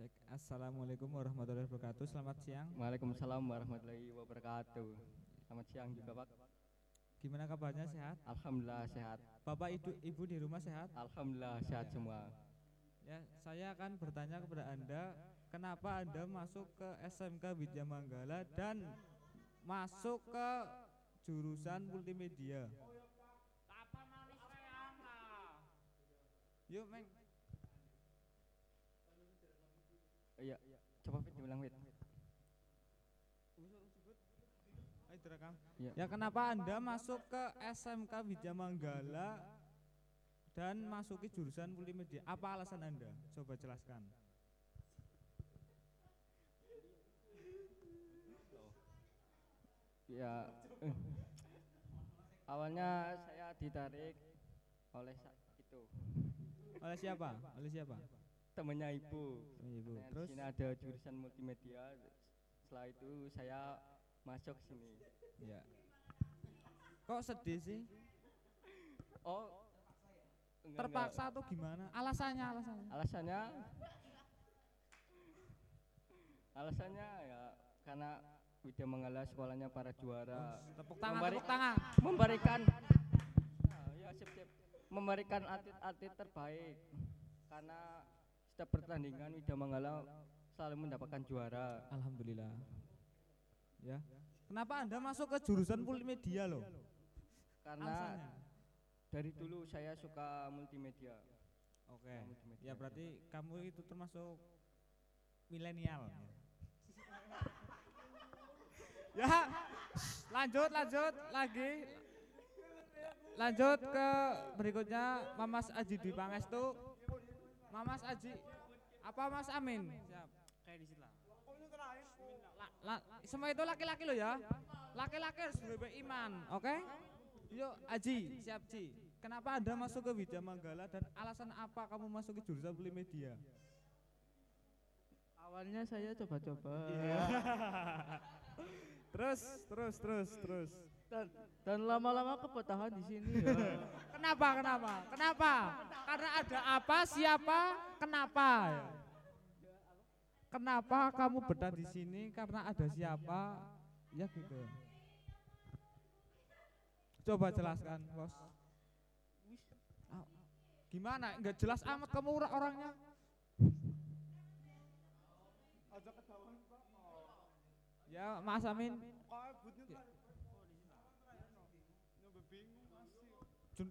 Cek. Assalamualaikum warahmatullahi wabarakatuh. Selamat siang. Waalaikumsalam warahmatullahi wabarakatuh. Selamat siang juga Pak. Gimana kabarnya sehat? Alhamdulillah sehat. Bapak ibu, ibu di rumah sehat? Alhamdulillah sehat semua. Ya, saya akan bertanya kepada Anda, kenapa Anda masuk ke SMK Widya Manggala dan masuk ke jurusan multimedia? Yuk, Meng. Iya, coba Fit diulang Fit. Ayo direkam. Iya. Ya kenapa Anda masuk ke SMK Widya Manggala dan masuki jurusan multimedia? Apa alasan Anda? Coba jelaskan. Ya. Awalnya saya ditarik oleh itu Oleh siapa? Oleh siapa? Temannya ibu. Ibu. Nah, di Terus sini ada jurusan multimedia. Setelah itu saya masuk sini. ya. Kok sedih sih? Oh, enggak, Terpaksa atau gimana? Alasannya, alasannya. enggak. Alasannya Alasannya ya karena Widya Manggala sekolahnya para juara. Tepuk tangan, tepuk tangan. memberikan ya memberikan atlet-atlet terbaik karena setiap pertandingan Widya Manggala selalu mendapatkan juara Alhamdulillah. Ya. Kenapa Anda masuk ke jurusan multimedia loh? karena Alasannya. dari dulu saya suka multimedia Oke. multimedia, Ya berarti kamu itu termasuk milenial. ya, lanjut lanjut lagi. Lanjut ke berikutnya Mamas Aji Dwi Pangestu. Mamas Aji apa Mas Amin? Siap. Kayak di situ lah. La- la- semua itu laki-laki lo ya. Laki-laki harus berbaik iman, oke? Yuk Aji, siap Ji. Kenapa Anda masuk ke Widya Manggala dan alasan apa kamu masuk ke jurusan Polimedia? Awalnya saya coba-coba Terus, terus, terus, terus. Dan dan lama-lama kebetahan di sini ya. Kenapa, kenapa, kenapa? Karena ada apa, siapa, kenapa? Kenapa kamu betah di sini? Karena ada siapa? Ya gitu. Coba jelaskan, bos. Ah, Gimana? Enggak jelas amat kamu ora- orangnya. Ya, Mas Amin. Jun